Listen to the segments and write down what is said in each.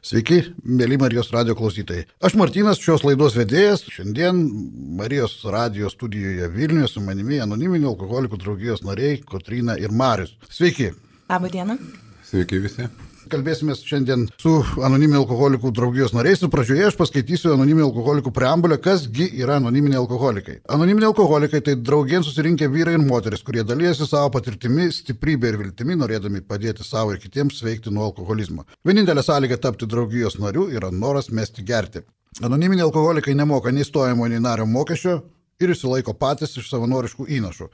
Sveiki, mėly Marijos radio klausytojai. Aš Martinas, šios laidos vedėjas. Šiandien Marijos radio studijoje Vilniuje su manimi anoniminių alkoholikų draugijos nariai Kotrina ir Marius. Sveiki. Labą dieną. Sveiki visi. Kalbėsime šiandien su anoniminių alkoholikų draugijos nariais. Ir pradžioje aš paskaitysiu anoniminių alkoholikų preambulę, kasgi yra anoniminiai alkoholikai. Anoniminiai alkoholikai tai draugien susirinkę vyrai ir moteris, kurie dalyjasi savo patirtimi, stiprybė ir viltimi, norėdami padėti savo ir kitiems sveikti nuo alkoholizmo. Vienintelė sąlyga tapti draugijos nariu yra noras mesti gerti. Anoniminiai alkoholikai nemoka nei stojimo, nei nario mokesčio ir išsilaiko patys iš savanoriškų įnašų.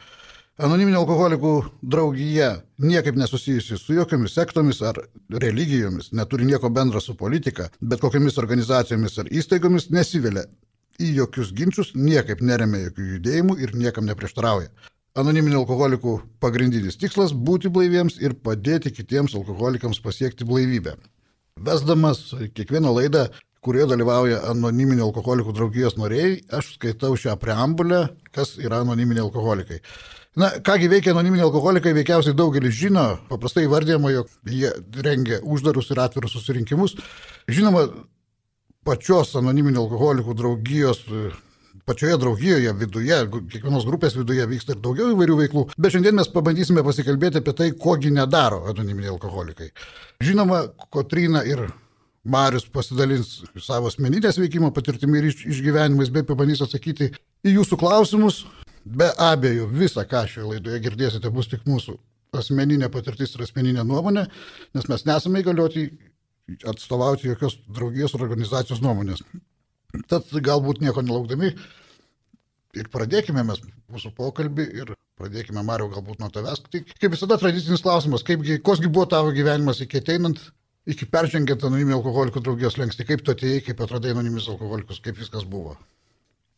Anoniminė alkoholikų draugija niekaip nesusijusi su jokiamis sektomis ar religijomis, neturi nieko bendra su politika, bet kokiamis organizacijomis ar įstaigomis nesivelia į jokius ginčius, niekaip neremia jokių judėjimų ir niekam neprieštarauja. Anoniminių alkoholikų pagrindinis tikslas - būti blaiviems ir padėti kitiems alkoholikams pasiekti blaivybę. Vesdamas kiekvieną laidą, kurioje dalyvauja anoniminių alkoholikų draugijos nariai, aš skaitau šią preambulę, kas yra anoniminiai alkoholikai. Na, kągi veikia anoniminiai alkoholikai, veikiausiai daugelis žino, paprastai vardėjama, jog jie rengia uždarus ir atvirus susirinkimus. Žinoma, pačios anoniminių alkoholikų draugijos pačioje draugijoje viduje, kiekvienos grupės viduje vyksta ir daugiau įvairių veiklų, bet šiandien mes pabandysime pasikalbėti apie tai, kogi nedaro anoniminiai alkoholikai. Žinoma, Kotrina ir Marius pasidalins savo asmeninės veikimo patirtimi ir išgyvenimais, bei pabandys atsakyti į jūsų klausimus, Be abejo, visa, ką šioje laidoje girdėsite, bus tik mūsų asmeninė patirtis ir asmeninė nuomonė, nes mes nesame įgalioti atstovauti jokios draugijos ar organizacijos nuomonės. Tad galbūt nieko nelaukdami ir pradėkime mes mūsų pokalbį ir pradėkime, Mario, galbūt nuo tavęs. Tai kaip visada tradicinis klausimas, kaipgi, kosgi buvo tavo gyvenimas iki ateinant, iki peržengiant anoniminį alkoholikų draugijos lengsti, kaip tu atėjai, kaip atradai anoniminius alkoholikus, kaip viskas buvo.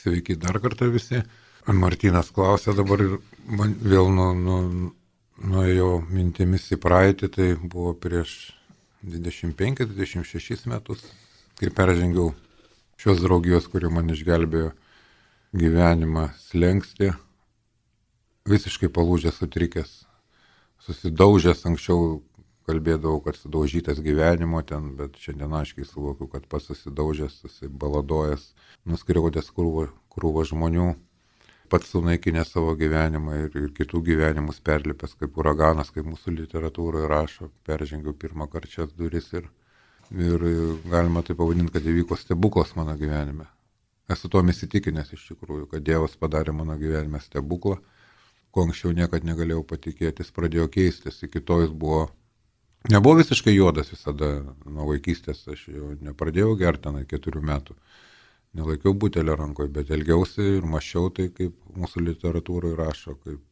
Sveiki dar kartą visi. Martinas klausė dabar ir man vėl nuėjo nu, nu, mintimis į praeitį, tai buvo prieš 25-26 metus, kai peržengiau šios draugijos, kuri man išgelbėjo gyvenimą slengsti, visiškai palūžęs, sutrikęs, susidaužęs, anksčiau kalbėdavau, kad sudaužytas gyvenimo ten, bet šiandien aiškiai suvokiu, kad pats susidaužęs, susibaladojęs, nuskriaudęs krūvą, krūvą žmonių pats sunaikinę savo gyvenimą ir, ir kitų gyvenimus perlipęs kaip uraganas, kaip mūsų literatūroje rašo, peržengiau pirmą kartą šias duris ir, ir galima tai pavadinti, kad įvyko stebuklas mano gyvenime. Esu to įsitikinęs iš tikrųjų, kad Dievas padarė mano gyvenime stebuklą, ko anksčiau niekad negalėjau patikėti, jis pradėjo keistis, iki to jis buvo, nebuvo visiškai juodas visada, nuo vaikystės aš jau nepradėjau gerti tenai keturių metų nelaikiau butelio rankoje, bet elgiausi ir mačiau tai, kaip mūsų literatūroje rašo, kaip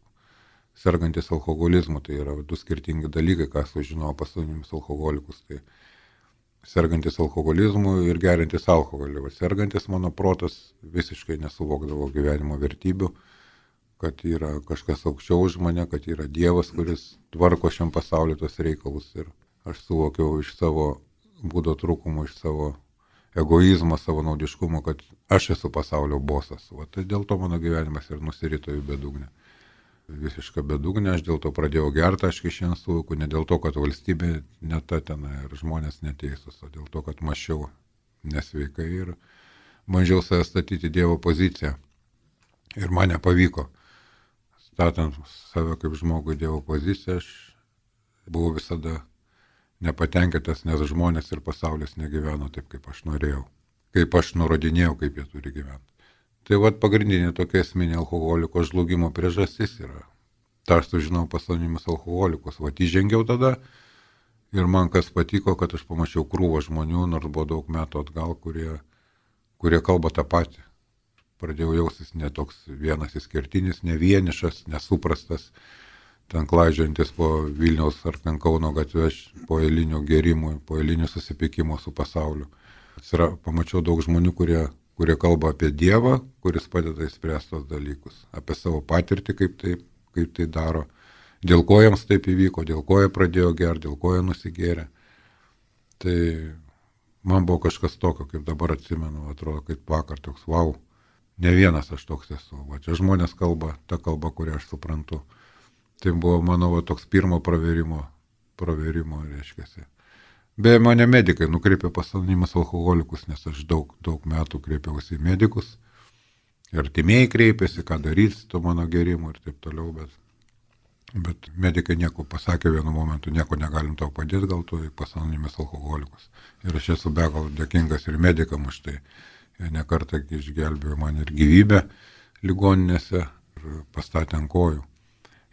sergantis alkoholizmu, tai yra du skirtingi dalykai, ką sužinojo pasaulinius alkoholikus. Tai sergantis alkoholizmu ir gerintis alkoholį. O sergantis mano protas visiškai nesuvokdavo gyvenimo vertybių, kad yra kažkas aukščiau už mane, kad yra Dievas, kuris tvarko šiam pasauliu tos reikalus. Ir aš suvokiau iš savo būdo trūkumų, iš savo egoizmo, savo naudiškumo, kad aš esu pasaulio bosas. O tai dėl to mano gyvenimas ir nusirito į bedugnę. Visišką bedugnę, aš dėl to pradėjau gerti, aš šiandien suvokiu, ne dėl to, kad valstybė neta ten ir žmonės neteisūs, o dėl to, kad mačiau nesveikai ir bandžiau save statyti Dievo poziciją. Ir man nepavyko. Statant save kaip žmogų Dievo poziciją, aš buvau visada nepatenkintas, nes žmonės ir pasaulis negyveno taip, kaip aš norėjau, kaip aš nurodinėjau, kaip jie turi gyventi. Tai vad pagrindinė tokia esminė alkoholiko žlugimo priežastis yra. Ta aš sužinau pasaulinimus alkoholikus, vad įžengiau tada ir man kas patiko, kad aš pamačiau krūvą žmonių, nors buvo daug metų atgal, kurie, kurie kalba tą patį. Pradėjau jaustis netoks vienas įskirtinis, ne vienišas, nesuprastas ten klaidžiantis po Vilniaus ar ten Kauno gatvės, po eilinių gerimų, po eilinių susipykimo su pasauliu. Atsira, pamačiau daug žmonių, kurie, kurie kalba apie Dievą, kuris padeda įspręsti tos dalykus, apie savo patirtį, kaip tai, kaip tai daro, dėl ko jiems taip įvyko, dėl ko jie pradėjo gerti, dėl ko jie nusigėrė. Tai man buvo kažkas tokio, kaip dabar atsimenu, atrodo, kaip vakar toks, wow, ne vienas aš toks esu. Va čia žmonės kalba tą kalbą, kurią aš suprantu. Tai buvo mano va, toks pirmo praverimo, praverimo reiškia. Beje, mane medikai nukreipė pas anonimus alkoholikus, nes aš daug, daug metų kreipiausi į medikus. Artimieji kreipėsi, ką daryti to mano gerimu ir taip toliau, bet, bet medikai nieko pasakė vienu momentu, nieko negalim tau padėti, gal tu pas anonimus alkoholikus. Ir aš esu be galo dėkingas ir medikam už tai. Jie nekartą išgelbėjo man ir gyvybę ligoninėse ir pastatė ant kojų.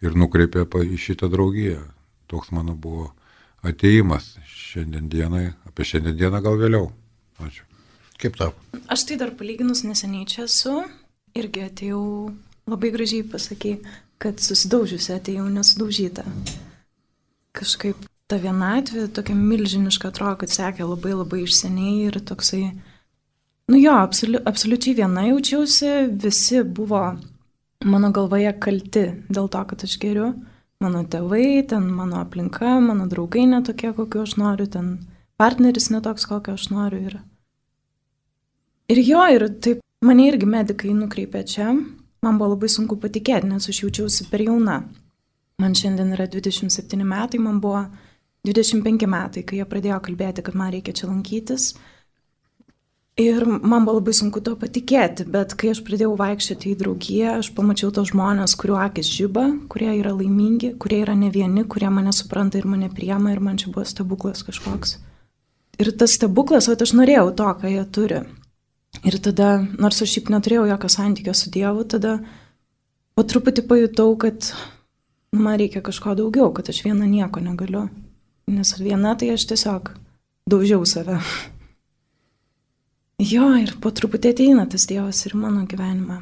Ir nukreipė į šitą draugiją. Toks mano buvo ateimas šiandien dienai, apie šiandien dieną gal vėliau. Ačiū. Kaip tau? Aš tai dar palyginus neseniai čia esu, irgi atėjau labai gražiai pasakai, kad susidaužiusi atėjau nesudaužyta. Kažkaip ta vienatvė tokia milžiniška atrodo, kad sekė labai labai išseniai ir toksai, nu jo, absoliu, absoliučiai viena jaučiausi, visi buvo mano galvoje kalti dėl to, kad aš geriu mano tėvai, ten mano aplinka, mano draugai netokie, kokiu aš noriu, ten partneris netoks, kokio aš noriu. Ir, ir jo, ir taip mane irgi medikai nukreipė čia. Man buvo labai sunku patikėti, nes aš jaučiausi per jauna. Man šiandien yra 27 metai, man buvo 25 metai, kai jie pradėjo kalbėti, kad man reikia čia lankytis. Ir man buvo labai sunku to patikėti, bet kai aš pradėjau vaikščioti į draugiją, aš pamačiau tos žmonės, kuriuo akis žyba, kurie yra laimingi, kurie yra ne vieni, kurie mane supranta ir mane priema ir man čia buvo stebuklas kažkoks. Ir tas stebuklas, o aš norėjau to, ką jie turi. Ir tada, nors aš šiaip neturėjau jokio santykio su Dievu, tada po truputį pajutau, kad nu, man reikia kažko daugiau, kad aš viena nieko negaliu. Nes viena tai aš tiesiog daužiau save. Jo, ir po truputį ateina tas Dievas ir mano gyvenimą.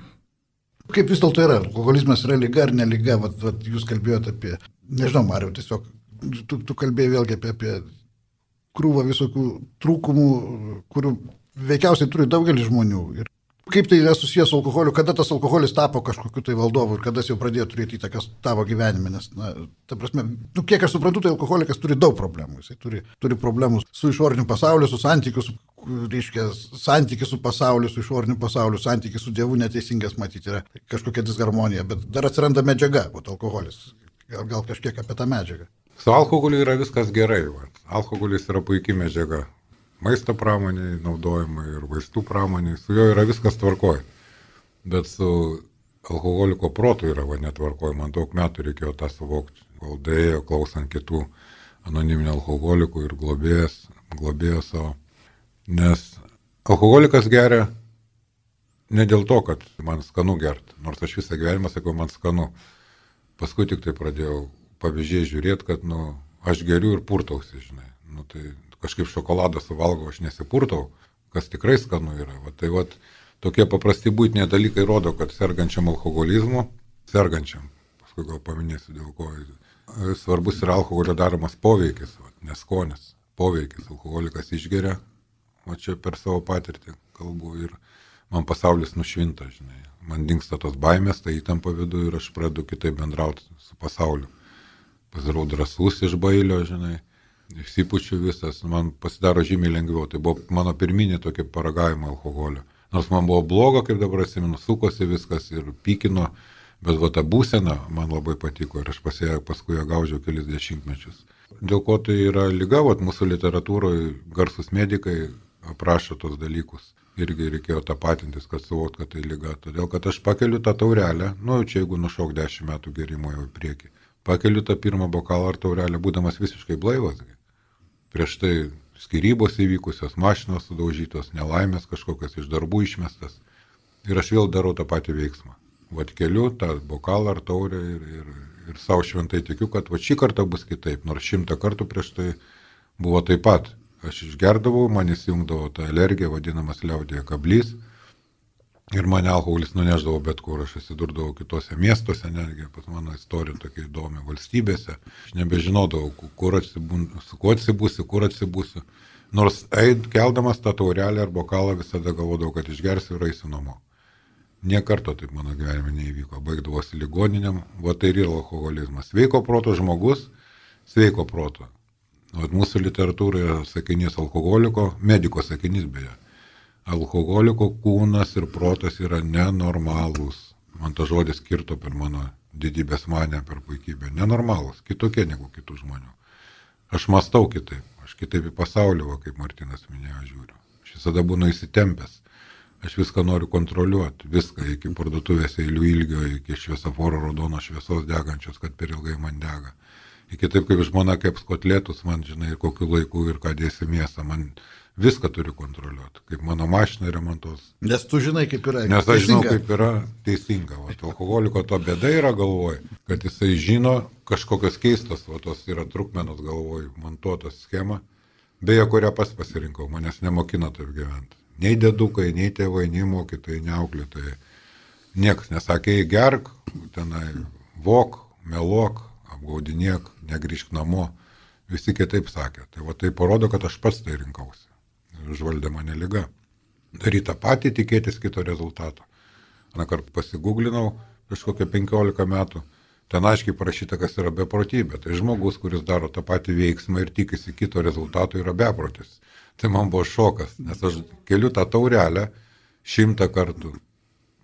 Kaip vis dėlto yra? Alkoholizmas yra lyga ar neliga? Vat, vat, jūs kalbėjote apie, nežinau, Mariu, tiesiog tu, tu kalbėjai vėlgi apie, apie krūvą visokių trūkumų, kurių veikiausiai turi daugelis žmonių. Ir Kaip tai yra susijęs su alkoholiu, kada tas alkoholis tapo kažkokiu tai valdovu ir kada jis jau pradėjo turėti įtakas tavo gyvenime, nes, na, ta prasme, nu, kiek aš suprantu, tai alkoholikas turi daug problemų. Jisai turi, turi problemų su išoriniu pasauliu, su santykiu, su, reiškia, santykiu su pasauliu, su išoriniu pasauliu, santykiu su Dievu neteisingas matyti yra kažkokia disharmonija, bet dar atsiranda medžiaga, o alkoholis. Gal, gal kažkiek apie tą medžiagą. Su alkoholiu yra viskas gerai. Va. Alkoholis yra puikia medžiaga maisto pramoniai naudojimai ir vaistų pramoniai, su juo yra viskas tvarkoj. Bet su alkoholiko protu yra va netvarkoj, man daug metų reikėjo tą suvokti, kol dėjo klausant kitų anoniminių alkoholikų ir globėjas, globėjo savo. Nes alkoholikas geria ne dėl to, kad man skanu gert, nors aš visą gyvenimą sakau, man skanu. Paskui tik tai pradėjau pavyzdžiai žiūrėti, kad, nu, aš geriu ir purtausi, žinai. Nu, tai kažkaip šokoladą suvalgau, aš nesipurtau, kas tikrai skanu yra. Va, tai va, tokie paprasti būtiniai dalykai rodo, kad sergančiam alkoholizmu, sergančiam, paskui gal paminėsiu dėl ko, svarbus yra alkoholio daromas poveikis, va, neskonis, poveikis, alkoholikas išgeria, o čia per savo patirtį kalbu ir man pasaulis nušvinta, žinai. Man dinksta tos baimės, tai įtampa vidu ir aš pradedu kitaip bendrauti su pasauliu. Pasidarau drasus iš bailio, žinai išsipučiu visas, man pasidaro žymiai lengviau. Tai buvo mano pirminė tokia paragavimo alkoholio. Nors man buvo bloga, kaip dabar atsimenu, sukosi viskas ir pykino, bet va ta būsena man labai patiko ir aš pasėję paskui ją gaužiau kelis dešimtmečius. Dėl ko tai yra lyga, va mūsų literatūroje garsus medikai aprašo tos dalykus. Irgi reikėjo tapatintis, kad suvot, kad tai lyga. Todėl, kad aš pakeliu tą taurelę, nu, čia jeigu nušok dešimt metų gerimo jau į priekį, pakeliu tą pirmą bokalą ar taurelę, būdamas visiškai blaivas prieš tai skirybos įvykusios, mašinos sudaužytos, nelaimės kažkokias iš darbų išmestas. Ir aš vėl darau tą patį veiksmą. Vat keliu tą bokalą ar taurę ir, ir, ir savo šventai tikiu, kad va šį kartą bus kitaip. Nors šimtą kartų prieš tai buvo taip pat. Aš išgerdavau, man įsijungdavo tą alergiją, vadinamas liaudėje kablys. Ir mane alkoholis nuneždavo bet kur, aš atsidurdavau kitose miestuose, netgi pas mano istorija tokia įdomi valstybėse. Aš nebežinodavau, kur atsibūsiu, su kuo atsibūsiu, kur atsibūsiu. Nors eid, keldamas tą taurelę ar bokalą visada galvodavau, kad išgersiu ir eisiu namo. Niekarto taip mano gyvenime neįvyko. Baigdavosi ligoniniam, va tai ir yra alkoholizmas. Sveiko proto žmogus, sveiko proto. O mūsų literatūroje sakinys alkoholiko, mediko sakinys beje alkoholiko kūnas ir protas yra nenormalūs. Man to žodis kirto per mano didybės manę, per puikybę. Nenormalūs, kitokie negu kitų žmonių. Aš mastau kitaip, Aš kitaip į pasaulį, va, kaip Martinas minėjo, žiūriu. Aš visada būnu įsitempęs. Aš viską noriu kontroliuoti, viską iki parduotuvės eilių ilgio, iki šviesoforo raudonos šviesos degančios, kad per ilgai man dega. Iki taip, kaip žmona keps kotlėtus, man žinai, kokiu laiku ir ką dėsi mėsą, man viską turiu kontroliuoti, kaip mano mašina remontuos. Nes tu žinai, kaip yra. Nes aš žinau, kaip yra teisinga. O alkoholiko to bėda yra galvoj, kad jisai žino kažkokios keistos, o tos yra trukmenos galvoj, montuotos schema, beje, kurią pas pasirinkau, manęs nemokino taip gyventi. Nei dėdukai, nei tėvai, nei mokytojai, nei auklėtojai. Niekas nesakė, gerk, tenai, vok, meluok, apgaudinėk, negryžk namo. Visi kitaip sakė. Tai va tai parodo, kad aš pats tai rinkausi. Užvaldė mane lyga. Daryti tą patį, tikėtis kito rezultato. Na kart pasigūglinau prieš kokią 15 metų. Ten aiškiai parašyta, kas yra beprotybė. Tai žmogus, kuris daro tą patį veiksmą ir tikisi kito rezultato, yra beprotis. Tai man buvo šokas, nes aš keliu tą taurelę šimtą kartų.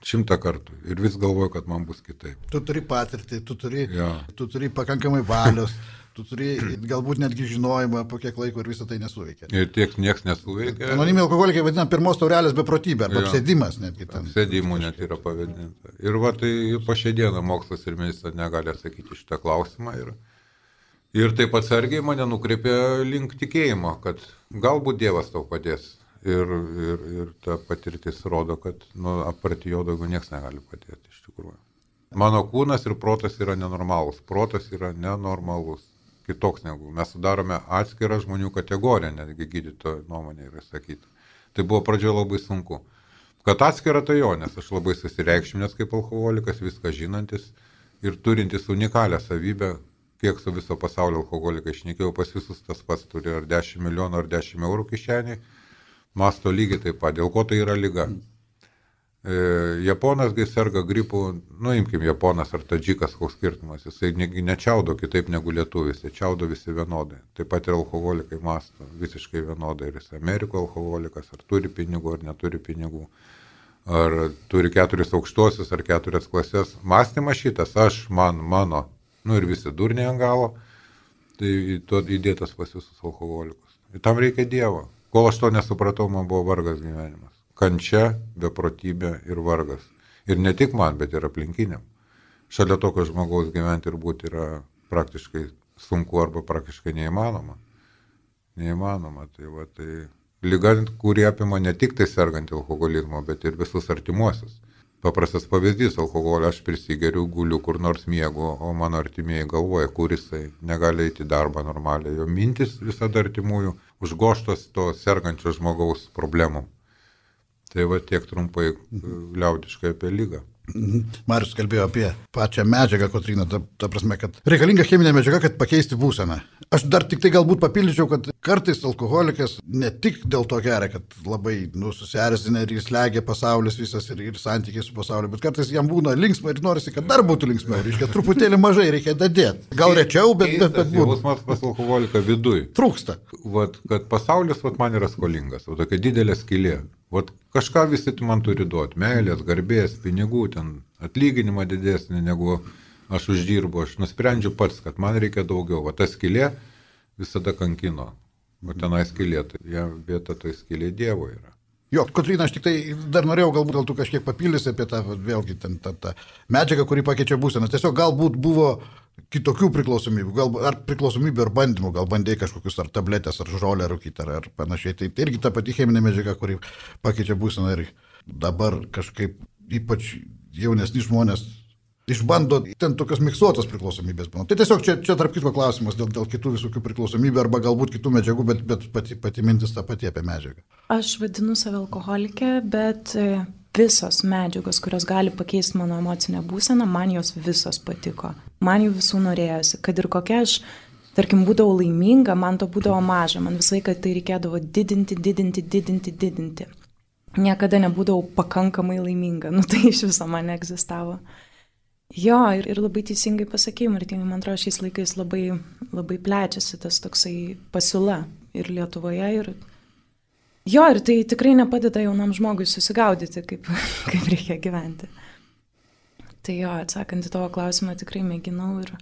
Šimtą kartų. Ir vis galvoju, kad man bus kitaip. Tu turi patirtį, tu turi, Ja. tu turi pakankamai valios, tu turi galbūt netgi žinojimą, po kiek laiko ir visą tai nesuveikia. Ir tiek nieks nesuveikė. Anonimai alkoholikai vadina pirmos taurelės beprotybė arba Jo. apsėdimas netgi ten. Sėdimų net yra pavadinta. Ir va tai po šią dieną mokslas ir medicina negali atsakyti šitą klausimą. Ir, ir taip atsargiai mane nukreipė link tikėjimo, kad galbūt Dievas tau padės. Ir, ir, ir ta patirtis rodo, kad nu, aparti jo daugiau niekas negali padėti iš tikrųjų. Mano kūnas ir protas yra nenormalus. Protas yra nenormalus. Kitoks negu. Mes sudarome atskirą žmonių kategoriją, netgi gydytojo nuomonė yra sakyta. Tai buvo pradžioje labai sunku. Kad atskira tai jo, nes aš labai susireikšminęs kaip alkoholikas, viską žinantis ir turintis unikalią savybę, kiek su viso pasaulio alkoholikai išnekėjau, pas visus tas pats turi ar 10 milijonų, ar 10 eurų kišeniai, masto lygiai taip pat, dėl ko tai yra lyga. E, Japonas, kai serga gripu, nuimkim Japonas ar Tadžikas, koks skirtumas, jisai nečiaudo kitaip negu lietuvis, jie čiaudo visi vienodai. Taip pat ir alkoholikai masto visiškai vienodai, ir jis Ameriko alkoholikas, ar turi pinigų, ar neturi pinigų, ar turi keturis aukštuosius, ar keturias klasės. Mąstymas šitas, aš, man, mano, nu ir visi durniai ant galo, tai įdėtas pas visus alkoholikus. Ir tam reikia Dievo. Kol aš to nesupratau, man buvo vargas gyvenimas. Kančia, beprotybė ir vargas. Ir ne tik man, bet ir aplinkiniam. Šalia tokio žmogaus gyventi ir būti yra praktiškai sunku arba praktiškai neįmanoma. Neįmanoma. Tai, va, tai lyga, kuri apima ne tik tai sergantį alkoholizmo, bet ir visus artimuosius. Paprastas pavyzdys - alkoholio aš prisigeriu, guliu kur nors miegu, o mano artimieji galvoja, kur jisai negali eiti į darbą normaliai. Jo mintis visada artimųjų užgoštos to sergančio žmogaus problemų. Tai va tiek trumpai e, liaudiškai apie lygą. Mhm. Marius kalbėjo apie pačią medžiagą, Kotrina, ta, ta prasme, kad reikalinga cheminė medžiaga, kad pakeisti būseną. Aš dar tik tai galbūt papildyčiau, kad kartais alkoholikas ne tik dėl to geria, kad labai nu, susierzina ir jis legia pasaulis visas ir, ir santykiai su pasauliu, bet kartais jam būna linksma ir norisi, kad dar būtų linksmiau. Reiškia, truputėlį mažai reikia dadėti. Gal rečiau, bet, bet, bet būtų. Jausmas pas alkoholiką viduj. Trūksta. Vat, kad pasaulis vat, man yra skolingas, o tokia didelė skylė. Vat, kažką visi man turi duoti. Meilės, garbės, pinigų, ten atlyginimą didesnį negu aš uždirbu. Aš nusprendžiu pats, kad man reikia daugiau. O ta skylė visada kankino. O tenai skylė, tai ja, vieta tai skylė Dievo yra. Jo, Kotrina, aš tik tai dar norėjau, galbūt gal tu kažkiek papildysi apie tą, vėlgi, ten, tą, tą medžiagą, kuri pakeičia būseną. Tiesiog galbūt buvo kitokių priklausomybių, gal, ar priklausomybių, ar bandymų, gal bandėjai kažkokius ar tabletės, ar žolę rūkyti, ar, ar panašiai. Tai, tai irgi ta pati cheminė medžiaga, kuri pakeičia būseną ir dabar kažkaip ypač jaunesni žmonės išbando ten tokios miksuotos priklausomybės. būna. Tai tiesiog čia, čia tarp kitko klausimas dėl, dėl kitų visokių priklausomybių arba galbūt kitų medžiagų, bet, bet pati, pati mintis ta pati apie medžiagą. Aš vadinu save alkoholikė, bet visos medžiagos, kurios gali pakeisti mano emocinę būseną, man jos visos patiko. Man jų visų norėjosi, kad ir kokia aš, tarkim, būdavau laiminga, man to būdavo maža, man visą laiką tai reikėdavo didinti, didinti, didinti, didinti. Niekada nebūdavau pakankamai laiminga, nu tai iš viso man neegzistavo. Jo, ir, ir labai teisingai pasakėjai, Martinai, man atrodo, šiais laikais labai, labai plečiasi tas toksai pasiūla ir Lietuvoje, ir jo, ir tai tikrai nepadeda jaunam žmogui susigaudyti, kaip, kaip reikia gyventi. Tai jo, atsakant į tavo klausimą, tikrai mėginau ir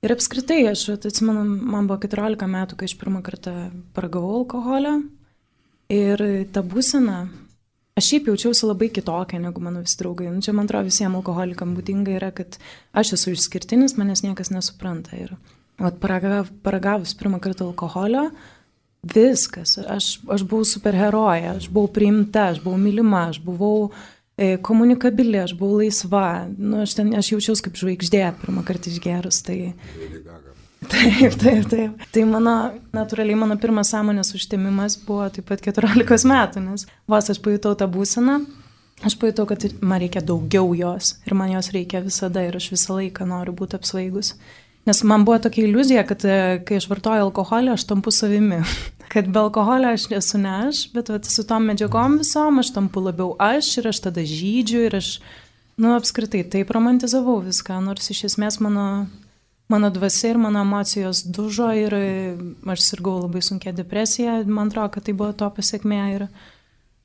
Ir apskritai, aš atsimenu, man buvo 14 metų, kai aš pirmą kartą paragavau alkoholio. Ir ta būsena, aš šiaip jaučiausi labai kitokia negu mano visi draugai. Nu, čia, man atrodo, visiems alkoholikam būdinga yra, kad aš esu išskirtinis, manęs niekas nesupranta. Ir paragav, paragavus pirmą kartą alkoholio, viskas, aš, aš buvau superherojė, aš buvau priimta, aš buvau mylima, aš buvau E, komunikabili, aš buvau laisva, nu, aš, ten, aš jaučiausi kaip žvaigždė pirmą kartą išgerus. Tai... Taip, taip, taip. Tai mano, natūraliai mano pirmas sąmonės užtemimas buvo taip pat 14 metų, nes vos aš pajutau tą būseną, aš pajutau, kad man reikia daugiau jos ir man jos reikia visada ir aš visą laiką noriu būti apsvaigus. Nes man buvo tokia iliuzija, kad e, kai aš vartoju alkoholį, aš tampu savimi. kad be alkoholio aš nesu ne aš, bet vat, su tom medžiagom visom aš tampu labiau aš ir aš tada žydžiu ir aš, nu, apskritai taip romantizavau viską, nors iš esmės mano, mano dvasia ir mano emocijos dužo ir aš sirgau labai sunkia depresija, man atrodo, kad tai buvo to pasiekmė ir,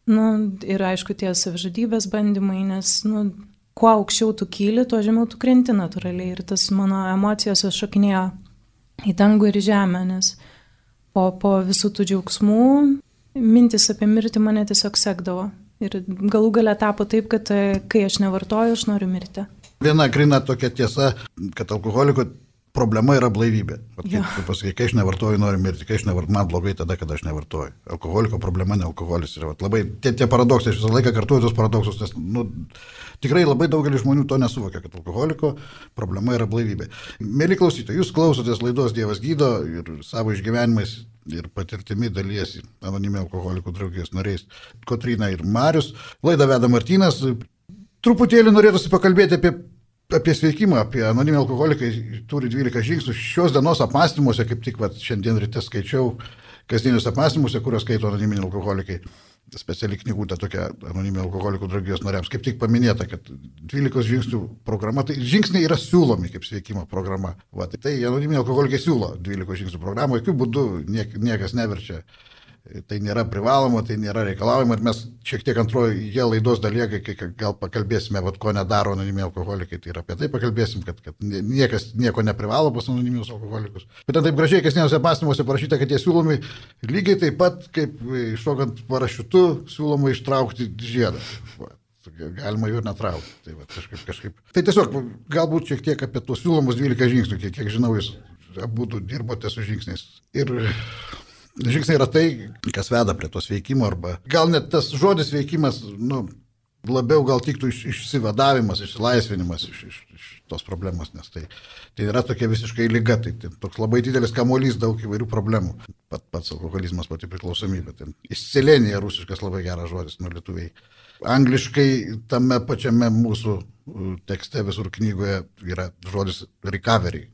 nu, ir aišku, tie savižudybės bandymai, nes, nu, kuo aukščiau tu kyli, tuo žemiau tu krenti natūraliai ir tas mano emocijos šokinėjo į dangų ir žemę, nes O po visų tų džiaugsmų mintis apie mirtį mane tiesiog sekdavo. Ir galų gale tapo taip, kad e, kai aš nevartoju, aš noriu mirti. Viena grina tokia tiesa, kad alkoholiko problema yra blaivybė. Kaip pasakai, kai aš nevartoju, noriu mirti, kai aš nevartoju, man blogai tada, kada aš nevartoju. Alkoholiko problema ne alkoholis yra. Vat, labai tie, tie paradoksai, aš visą laiką kartuoju tos paradoksus, nes nu, tikrai labai daugelis žmonių to nesuvokia, kad alkoholiko problema yra blaivybė. Mėly klausytojai, jūs klausotės laidos Dievas gydo ir savo išgyvenimais ir patirtimi dalyjasi anonimė alkoholikų draugijos nariais Kotrina ir Marius. Laidą veda Martynas. Truputėlį norėtųsi pakalbėti apie apie sveikimą, apie anonimį alkoholikai turi 12 žingsnių. Šios dienos apmąstymuose, kaip tik vat, šiandien ryte skaičiau kasdienius apmąstymuose, kuriuos skaito anoniminiai alkoholikai. Speciali knygutė tokia anoniminių alkoholikų draugijos nariams. Kaip tik paminėta, kad 12 žingsnių programa, tai žingsniai yra siūlomi kaip sveikimo programa. Va, tai, tai anoniminiai alkoholikai siūlo 12 žingsnių programą, jokių būdų niek, niekas neverčia Tai nėra privaloma, tai nėra reikalaujama ir mes šiek tiek antroje laidos dalyje, kai gal pakalbėsime, vat, ko nedaro anoniminiai alkoholikai, tai ir apie tai pakalbėsim, kad, kad niekas nieko neprivalo pas anoniminius alkoholikus. Bet ten taip gražiai kasdieniuose apmąstymuose parašyta, kad jie siūlomi lygiai taip pat, kaip iššokant parašiutu, siūloma ištraukti žiedą. Galima jų ir netraukti. Tai, va, kažkaip, kažkaip. tai tiesiog galbūt šiek tiek apie tuos siūlomus 12 žingsnių, kiek, kiek žinau, jūs abu dirbote su žingsniais. Ir Žingsniai yra tai, kas veda prie to sveikimo, arba gal net tas žodis veikimas, nu, labiau gal tiktų iš, išsivadavimas, išsilaisvinimas iš, iš, iš tos problemos, nes tai, tai yra tokia visiškai lyga, tai, tai toks labai didelis kamuolys, daug įvairių problemų. Pat, pats alkoholizmas, pati priklausomybė. Tai Išsilenija rusiškas labai geras žodis, nu lietuviai. Angliškai tame pačiame mūsų tekste visur knygoje yra žodis recovery,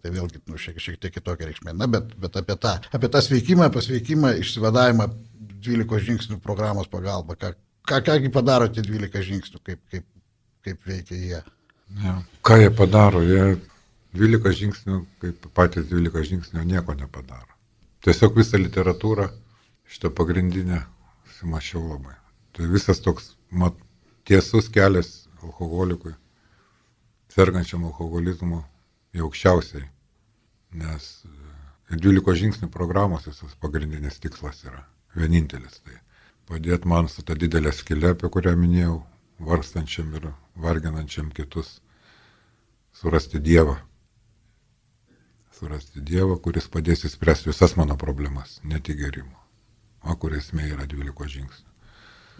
Tai vėlgi nu, šiek, šiek tiek kitokia reikšmė. Na, bet, bet apie, tą, apie tą sveikimą, pasveikimą, išsivadavimą 12 žingsnių programos pagalba. Ką, ką, kągi padaro tie 12 žingsnių, kaip, kaip, kaip veikia jie. Ja. Ką jie padaro? Jie 12 žingsnių, kaip patys 12 žingsnių, nieko nepadaro. Tiesiog visą literatūrą, šitą pagrindinę, sumašiau labai. Tai visas toks mat, tiesus kelias alkoholikui, sergančiam alkoholizmu į aukščiausiai, nes 12 e, žingsnių programos visas pagrindinis tikslas yra vienintelis. Tai padėti man su ta didelė skilė, apie kurią minėjau, varstančiam ir varginančiam kitus, surasti Dievą. Surasti Dievą, kuris padės įspręsti visas mano problemas, ne tik gerimo, o kur esmė yra 12 žingsnių.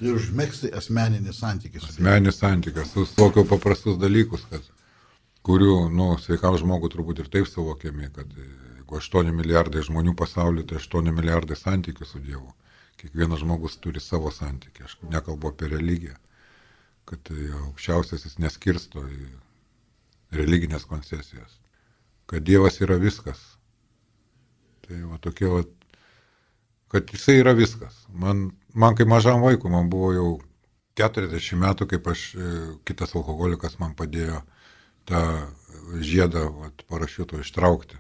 Ir užmėgsti asmeninį santykį. Asmeninį santykį, su tokiu paprastus dalykus, kad kurių, nu, sveikam žmogui turbūt ir taip suvokiami, kad jeigu 8 milijardai žmonių pasaulyje, tai 8 milijardai santykių su Dievu. Kiekvienas žmogus turi savo santykį, aš nekalbu apie religiją, kad aukščiausiasis neskirsto į religinės koncesijas, kad Dievas yra viskas. Tai va tokie va, kad jisai yra viskas. Man, man kaip mažam vaikui, man buvo jau 40 metų, kaip aš, e, kitas alkoholikas man padėjo uh, tą žiedą vat, parašiuto ištraukti.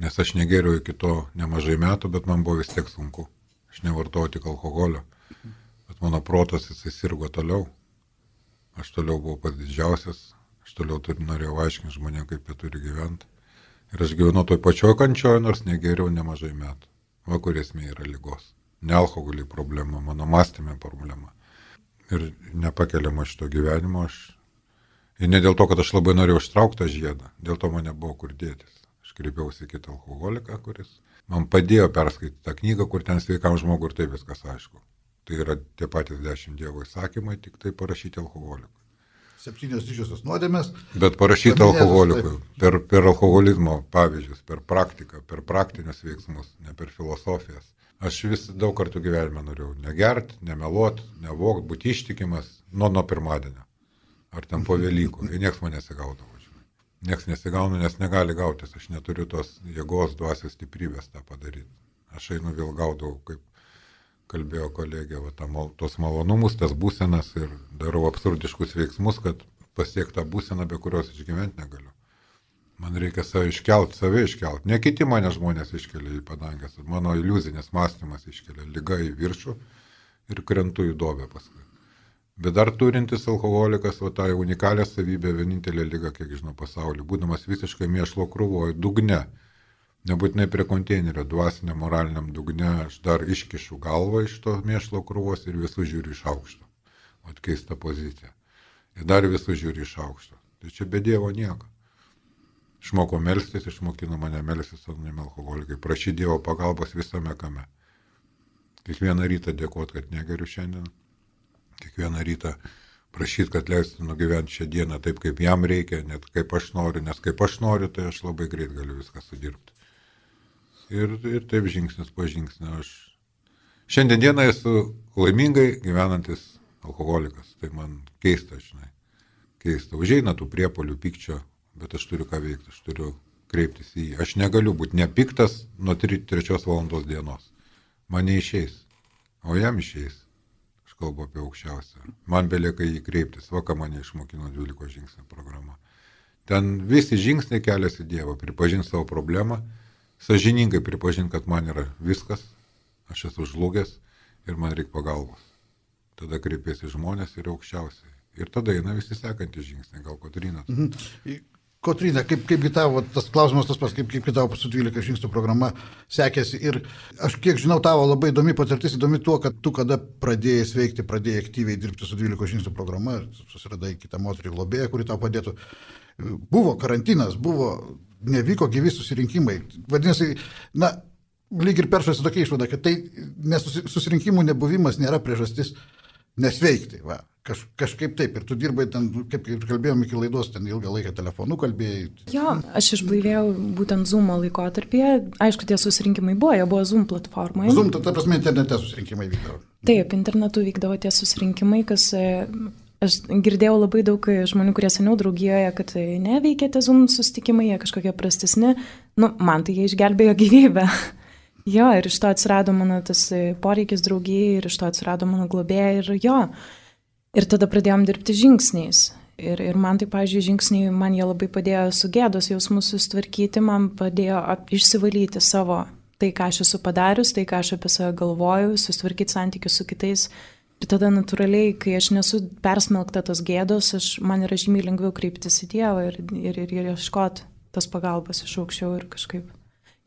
Nes aš negeriau iki to nemažai metų, bet man buvo vis tiek sunku. Aš nevartojau tik alkoholio. Bet mano protas jisai sirgo toliau. Aš toliau buvau pats didžiausias. Aš toliau turi, norėjau aiškinti žmonėm, kaip jie turi gyventi. Ir aš gyvenu toj pačioj kančioje, nors negeriau nemažai metų. Va kur esmė yra lygos. Ne alkoholį problema, mano mąstymė problema. Ir nepakeliama šito gyvenimo aš. Ir ne dėl to, kad aš labai norėjau ištraukti tą žiedą, dėl to man nebuvo kur dėtis. Aš kreipiausi kitą alkoholiką, kuris man padėjo perskaityti tą knygą, kur ten sveikam žmogui ir tai viskas aišku. Tai yra tie patys dešimt dievo įsakymai, tik tai parašyti alkoholikui septynios didžiosios nuodėmės. Bet parašyta alkoholikui, per, per alkoholizmo pavyzdžius, per praktiką, per praktinius veiksmus, ne per filosofijas. Aš vis daug kartų gyvenime norėjau negert, nemeluot, nevokt, būti ištikimas nuo nuo pirmadienio. Ar ten po Velykų. Ir nieks man nesigaudavo. Nieks nesigauna, nes negali gautis. Aš neturiu tos jėgos, dvasios stiprybės tą padaryti. Aš einu vėl gaudau, kaip kalbėjo kolegė, va, ta, tos malonumus, tas būsenas ir darau absurdiškus veiksmus, kad pasiekti tą būseną, be kurios išgyventi negaliu. Man reikia save iškelt, save iškelt. Ne kiti mane žmonės iškelia į padangęs, mano iliuzinis mąstymas iškelia lyga į viršų ir krentu į dobę paskui. Bet dar turintis alkoholikas, o tą unikalią savybę, vienintelė lyga, kiek žinau, pasaulyje, būdamas visiškai mėšlo krūvoje, dugne, nebūtinai prie konteinerio, dvasiniam, moraliniam dugne, aš dar iškišu galvą iš to mėšlo krūvos ir visus žiūriu iš aukšto. O keista pozicija. Ir dar visus žiūriu iš aukšto. Tai čia be Dievo nieko. Išmoko melstis, išmokino mane melstis anonimi alkoholikai, prašy Dievo pagalbos visame kame. Kiekvieną rytą dėkot, kad negeriu šiandien. Kiekvieną rytą prašyti, kad leistų nugyventi šią dieną taip, kaip jam reikia, net kaip aš noriu, nes kaip aš noriu, tai aš labai greit galiu viską sudirbti. Ir, ir taip žingsnis po žingsnio aš šiandien dieną esu laimingai gyvenantis alkoholikas. Tai man keista, žinai. Keista. Užeina tų priepolių pykčio, bet aš turiu ką veikti, aš turiu kreiptis į jį. Aš negaliu būti nepiktas nuo 3 valandos dienos. Man neišeis, o jam išeis. Kalbu apie aukščiausią. Man belieka jį kreiptis, vaka mane išmokino 12 žingsnių programa. Ten visi žingsniai keliasi Dievo, pripažinti savo problemą sažiningai pripažinti, kad man yra viskas, aš esu žlugęs ir man reikia pagalbos. Tada kreipiasi žmonės ir aukščiausiai. Ir tada eina visi sekantys žingsniai, gal Kotrina. Mhm. Kotrina, kaip, kaipgi tavo, tas klausimas tas pats, kaip, kaip tavo su 12 žingsnių programa sekėsi. Ir aš kiek žinau, tavo labai įdomi patirtis, įdomi tuo, kad tu kada pradėjai sveikti, pradėjai aktyviai dirbti su 12 žingsnių programa, susiradai kitą moterį globėją, kuri tau padėtų. Buvo karantinas, buvo nevyko gyvi susirinkimai. Vadinasi, na, lyg ir peršasi tokia išvada, kad tai susirinkimų nebuvimas nėra priežastis nesveikti. Va. Kaž, kažkaip taip, ir tu dirbai ten, kaip ir kalbėjom iki laidos, ten ilgą laiką telefonu kalbėjai. Jo, aš išblaivėjau būtent Zoom laikotarpyje. Aišku, tie susirinkimai buvo, jie buvo Zoom platformoje. Zoom, ta, ta prasme, internete susirinkimai vykdavo. Taip, internetu vykdavo tie susirinkimai, kas Aš girdėjau labai daug žmonių, kurie seniau draugijoje, kad neveikia tie zoom sustikimai, jie kažkokie prastesni. Nu, man tai jie išgelbėjo gyvybę. jo, ir iš to atsirado mano tas poreikis draugijai, ir iš to atsirado mano globėja, ir jo. Ir tada pradėjom dirbti žingsniais. Ir, ir man tai, pavyzdžiui, žingsniai, man jie labai padėjo su gėdos jausmus sustvarkyti, man padėjo išsivalyti savo tai, ką aš esu padarius, tai, ką aš apie save galvoju, sustvarkyti santykius su kitais Ir tada natūraliai, kai aš nesu persmelkta tos gėdos, aš, man yra žymiai lengviau kreiptis į Dievą ir, ir, ir, ir ieškoti tos pagalbos iš aukščiau ir kažkaip.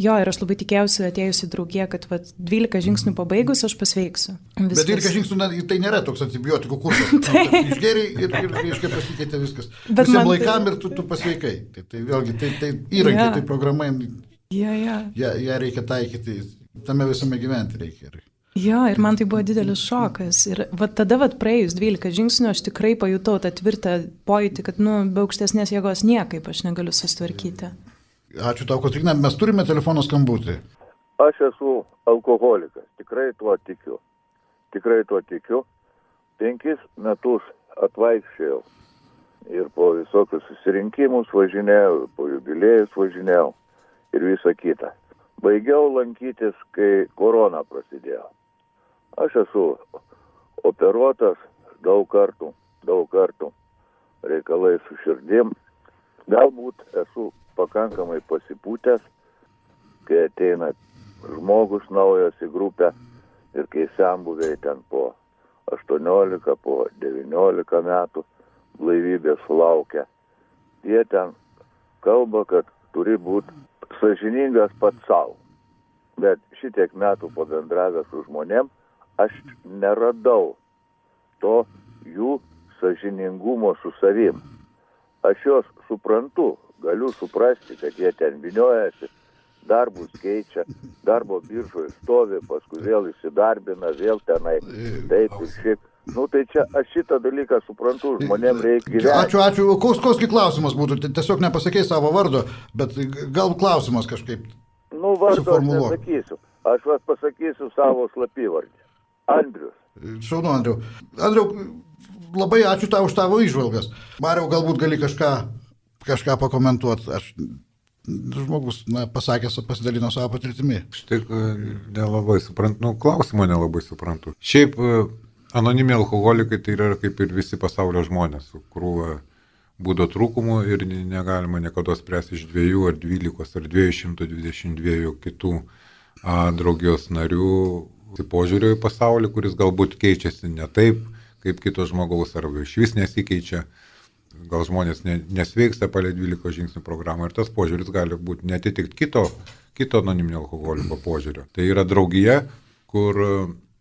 Jo, ir aš labai tikėjausi atėjusi draugė, kad vat, 12 žingsnių pabaigus aš pasveiksiu. Viskas. Bet 12 žingsnių na, tai nėra toks antibiotikų kursas. tai. Išgeriai ir, ir reiškia pasikeitė viskas. Bet Visiems man... laikam ir tu, tu pasveikai. Tai, tai vėlgi, tai, tai įrankiai, ja. tai programai. Ja, ja. Ja, ja reikia taikyti, tame visame gyventi reikia. Ir... Jo, ir man tai buvo didelis šokas. Ir va tada, va praėjus 12 žingsnių, aš tikrai pajutau tą tvirtą pojūtį, kad, nu, be aukštesnės jėgos niekaip aš negaliu sustvarkyti. Ačiū tau, Kotrina, mes turime telefono skambutį. Aš esu alkoholikas, tikrai tuo tikiu. Tikrai tuo tikiu. Penkis metus atvaikščiau ir po visokius susirinkimus važinėjau, po jubiliejus važinėjau ir visa kita. Baigiau lankytis, kai korona prasidėjo. Aš esu operuotas daug kartų, daug kartų reikalai su širdim. Galbūt esu pakankamai pasipūtęs, kai ateina žmogus naujas į grupę ir kai sambuviai ten po 18, po 19 metų blaivybės sulaukia. Jie ten kalba, kad turi būti sažiningas pats savo. Bet šitiek metų pabendravęs su žmonėm, aš neradau to jų sažiningumo su savim. Aš juos suprantu, galiu suprasti, kad jie ten viniojasi, darbus keičia, darbo biržoje stovi, paskui vėl įsidarbina, vėl tenai taip ir šiaip. Nu tai čia aš šitą dalyką suprantu, žmonėm reikia gyventi. Ačiū, ačiū. Koks, koks klausimas būtų? Tiesiog nepasakė savo vardo, bet gal klausimas kažkaip. Nu, vardu aš nesakysiu. Aš vas pasakysiu savo slapyvardį. Andrius. Šaunu, Andriu. Andriu, labai ačiū tau už tavo išvalgas. Mariau, galbūt gali kažką, kažką pakomentuoti. Aš žmogus, na, pasakęs, pasidalino savo patirtimi. Štai nelabai suprantu, nu, klausimo nelabai suprantu. Šiaip Anonimiai alkoholikai tai yra kaip ir visi pasaulio žmonės, krūva būdo trūkumu ir negalima niekada spręsti iš dviejų ar dvylikos ar dviejų dvidešimt dviejų kitų a, draugijos narių požiūrio į pasaulį, kuris galbūt keičiasi ne taip, kaip kito žmogaus arba iš vis nesikeičia. Gal žmonės ne, nesveiksta palė 12 žingsnių programą ir tas požiūris gali būti netitikti kito, kito anoniminio alkoholiko požiūrio. Tai yra draugija, kur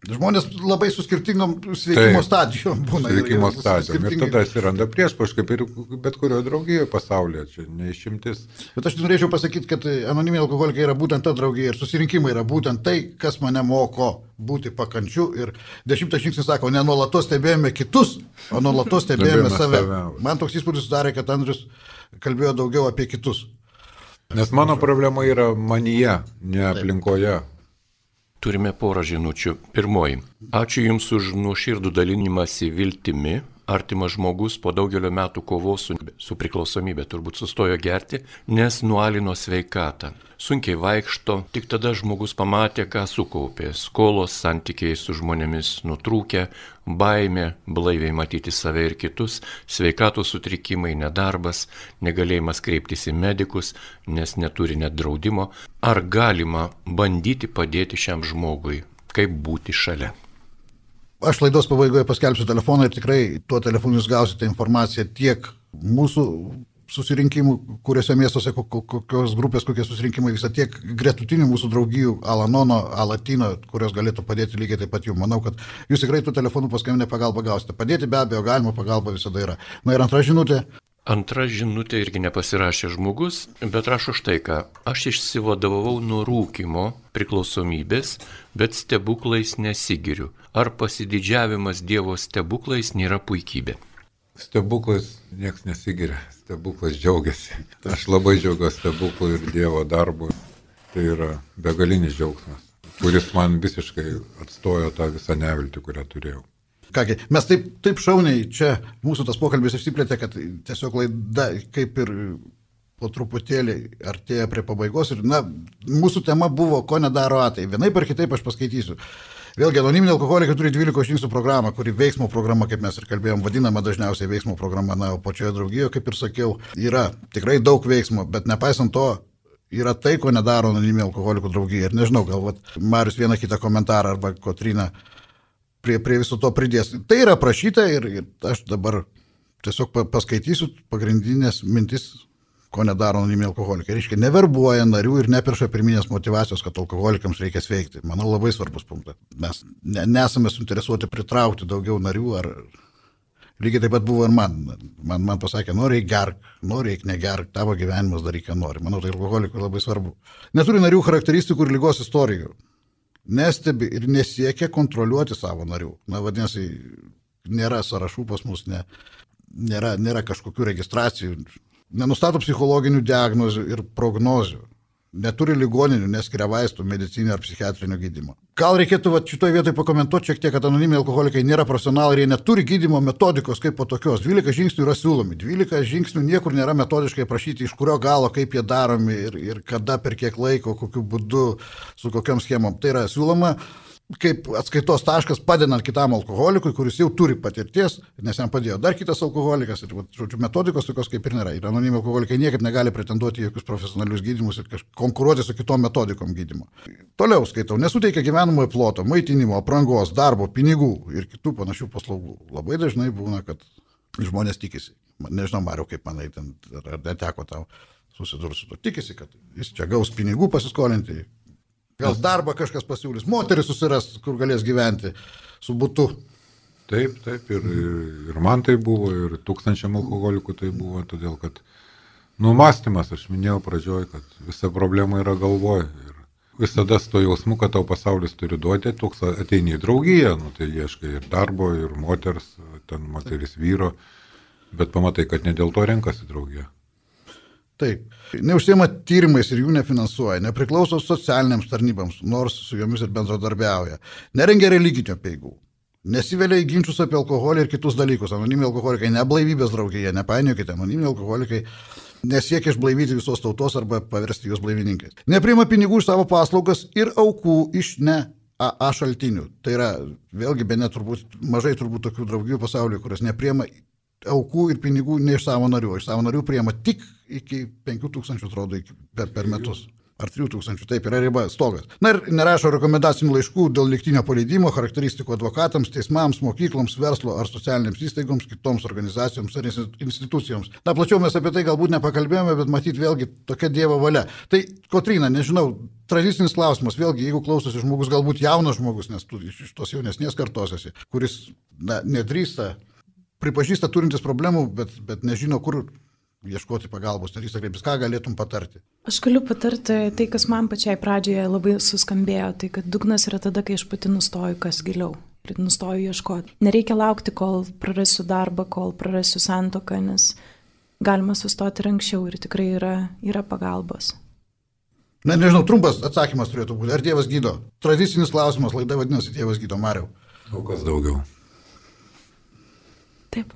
Žmonės labai su skirtingom sveikimo Taip, stadijom būna. Sveikimo stadijom. Ir tada atsiranda priešpaš, kaip ir bet kurioje draugijoje pasaulyje, čia neišimtis. Bet aš norėčiau pasakyti, kad anoniminiai alkoholikai yra būtent ta draugija ir susirinkimai yra būtent tai, kas mane moko būti pakančiu. Ir dešimtas žingsnis sako, ne nuolatos stebėjome kitus, o nuolatos stebėjome save. save. Man toks įspūdis sudarė, kad Andrius kalbėjo daugiau apie kitus. Nes mano problema yra manyje, ne aplinkoje. Taip. Turime porą žinučių. Pirmoji. Ačiū Jums už nuoširdų dalinimąsi viltimi. Artimas žmogus po daugelio metų kovos su, su priklausomybė turbūt sustojo gerti, nes nualino sveikatą sunkiai vaikšto, tik tada žmogus pamatė, ką sukaupė - skolos, santykiai su žmonėmis nutrūkę, baimė, blaiviai matyti save ir kitus, sveikatos sutrikimai, nedarbas, negalėjimas kreiptis į medikus, nes neturi net draudimo. Ar galima bandyti padėti šiam žmogui, kaip būti šalia? Aš laidos pabaigoje paskelbsiu telefoną ir tikrai tuo telefonu jūs gausite informaciją tiek mūsų susirinkimų, kuriuose miestuose kokios grupės, kokie susirinkimai vyksta, tiek gretutinių mūsų draugijų, Alanono, Alatino, kurios galėtų padėti lygiai taip pat jums. Manau, kad jūs tikrai tų telefonų paskambinę pagalbą gausite. Padėti be abejo galima, pagalba visada yra. Na ir antra žinutė. Antra žinutė irgi nepasirašė žmogus, bet rašo štai ką. Aš išsivadovau nuo rūkimo priklausomybės, bet stebuklais nesigiriu. Ar pasididžiavimas Dievo stebuklais nėra puikybė? Stebuklais niekas nesigiria, stebuklas džiaugiasi. Aš labai džiaugiuosi stebuklu ir Dievo darbu. Tai yra begalinis džiaugsmas, kuris man visiškai atstojo tą visą neviltį, kurią turėjau. Kągi, mes taip, taip šauniai čia mūsų tas pokalbis išsiplėtė, kad tiesiog laida kaip ir po truputėlį artėja prie pabaigos ir, na, mūsų tema buvo, ko nedaro atai. Vienaip ar kitaip aš paskaitysiu. Vėlgi, anoniminiai alkoholikai turi 12 žingsnių programą, kuri veiksmo programa, kaip mes ir kalbėjom, vadinama dažniausiai veiksmo programa, na, o pačioje draugijoje, kaip ir sakiau, yra tikrai daug veiksmo, bet nepaisant to, yra tai, ko nedaro anoniminiai alkoholikų draugija. Ir nežinau, galbūt Marius vieną kitą komentarą arba Kotrina prie, prie viso to pridės. Tai yra prašyta ir, ir aš dabar tiesiog paskaitysiu pagrindinės mintis ko nedaro anoniminiai alkoholikai. Reiškia, neverbuoja narių ir neperša pirminės motivacijos, kad alkoholikams reikia sveikti. Manau, labai svarbus punktas. Mes ne, nesame suinteresuoti pritraukti daugiau narių ar... Lygiai taip pat buvo ir man. Man, man pasakė, nori gerk, nori negerk, tavo gyvenimas daryk, ką nori. Manau, tai alkoholikui labai svarbu. Neturi narių charakteristikų ir lygos istorijų. Nestebi ir nesiekia kontroliuoti savo narių. Na, vadinasi, nėra sąrašų pas mus, ne, nėra, nėra kažkokių registracijų nenustato psichologinių diagnozių ir prognozių, neturi ligoninių, neskiria vaistų, medicinio ar psichiatrinio gydymo. Gal reikėtų va, šitoje vietoje pakomentuoti šiek tiek, kad anoniminiai alkoholikai nėra profesionalai ir jie neturi gydymo metodikos kaip po tokios. 12 žingsnių yra siūlomi, 12 žingsnių niekur nėra metodiškai prašyti, iš kurio galo, kaip jie daromi ir, ir kada, per kiek laiko, kokiu būdu, su kokiam schemom. Tai yra siūloma kaip atskaitos taškas padedant kitam alkoholikui, kuris jau turi patirties, nes jam padėjo dar kitas alkoholikas ir, žodžiu, metodikos tokios kaip ir nėra. Ir anonimi alkoholikai niekaip negali pretenduoti į jokius profesionalius gydimus ir konkuruoti su kitom metodikom gydimo. Toliau skaitau, nesuteikia gyvenamojo ploto, maitinimo, aprangos, darbo, pinigų ir kitų panašių paslaugų. Labai dažnai būna, kad žmonės tikisi. Nežinau, Mariu, kaip manai, ten, ar neteko tau susidurs su to. Tikisi, kad jis čia gaus pinigų pasiskolinti, gal darbą kažkas pasiūlys, moteris susiras, kur galės gyventi su būtu. Taip, taip, ir, ir man tai buvo, ir tūkstančiam alkoholikų tai buvo, todėl kad numastymas, aš minėjau pradžioj, kad visa problema yra galvoje. Ir visada su to jausmu, kad tau pasaulis turi duoti, toks ateini į draugiją, nu, tai ieškai ir darbo, ir moters, ten moteris vyro, bet pamatai, kad ne dėl to renkasi draugiją. Taip. Neužsiema tyrimais ir jų nefinansuoja, nepriklauso socialiniams tarnybams, nors su jomis ir bendradarbiauja. Nerengia religinio peigų. Nesivelia į ginčius apie alkoholį ir kitus dalykus. Anoniminiai alkoholikai neblaivybės draugėje, nepainiokite, anoniminiai alkoholikai nesiekia išblaivyti visos tautos arba paversti juos blaivininkais. Neprima pinigų iš savo paslaugas ir aukų iš ne AA šaltinių. Tai yra, vėlgi, be net turbūt, mažai turbūt tokių draugijų pasaulyje, kurios nepriema aukų ir pinigų ne iš savo narių, iš savo narių priema tik iki 5000, atrodo, iki, per, per metus. Ar 3000, taip yra riba, stogas. Na ir nerašo rekomendacinių laiškų dėl liktinio paleidimo, charakteristikų advokatams, teismams, mokykloms, verslo ar socialinėms įstaigoms, kitoms organizacijoms ar institucijoms. Na, plačiau mes apie tai galbūt nepakalbėjome, bet matyt vėlgi tokia Dievo valia. Tai, Kotrina, nežinau, tradicinis klausimas, vėlgi, jeigu klausosi žmogus, galbūt jaunas žmogus, nes tu iš tos jaunesnės kartos esi, kuris na, nedrįsta pripažįsta turintis problemų, bet, bet nežino, kur ieškoti pagalbos, ar jis kreiptis, ką galėtum patarti? Aš galiu patarti tai, kas man pačiai pradžioje labai suskambėjo, tai kad dugnas yra tada, kai aš pati nustoju kas giliau ir nustoju ieškoti. Nereikia laukti, kol prarasiu darbą, kol prarasiu santoką, nes galima sustoti ir anksčiau ir tikrai yra, yra pagalbos. Na, nežinau, trumpas atsakymas turėtų būti. Ar Dievas gydo? Tradicinis klausimas, laida vadinasi Dievas gydo Mariau. O kas daugiau? Taip.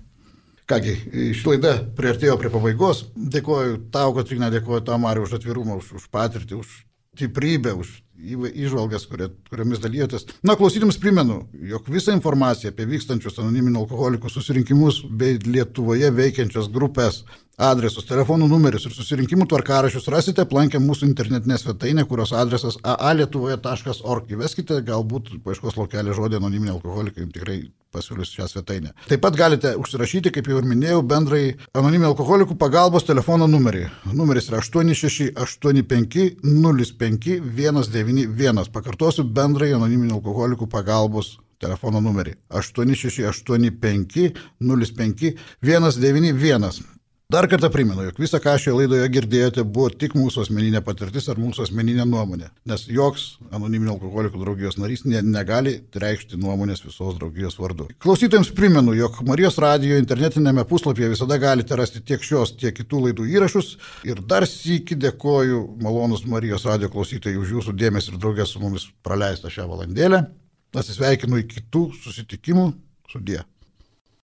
Kągi, ši laida prieartėjo prie pabaigos. Dėkuoju tau, Katrina, dėkuoju tau, Mariu, už atvirumą, už, už patirtį, už stiprybę, už įžvalgas, kuriomis dalyjotės. Na, klausytėms primenu, jog visą informaciją apie vykstančius anoniminių alkoholikų susirinkimus bei Lietuvoje veikiančias grupės adresus, telefonų numerius ir susirinkimų tvarkarašius rasite aplankę mūsų internetinę svetainę, kurios adresas aalietuvoje.org. Įveskite galbūt paieškos laukelį žodį anoniminiai alkoholikai, tikrai pasiūlys šią svetainę. Taip pat galite užsirašyti, kaip jau ir minėjau, bendrai anoniminių alkoholikų pagalbos telefono numerį. Numeris yra 8685 05 191. Pakartosiu bendrai anoniminių alkoholikų pagalbos telefono numerį 8685 05 191. Dar kartą primenu, jog visą, ką šioje laidoje girdėjote, buvo tik mūsų asmeninė patirtis ar mūsų asmeninė nuomonė, nes joks anoniminio alkoholikų draugijos narys ne, negali reikšti nuomonės visos draugijos vardu. Klausytojams primenu, jog Marijos radijo internetinėme puslapyje visada galite rasti tiek šios, tiek kitų laidų įrašus ir dar sįki dėkoju malonus Marijos radijo klausytojai už jūsų dėmesį ir draugės su mumis praleistą šią valandėlę. Atsisveikinu iki kitų susitikimų. Sudie.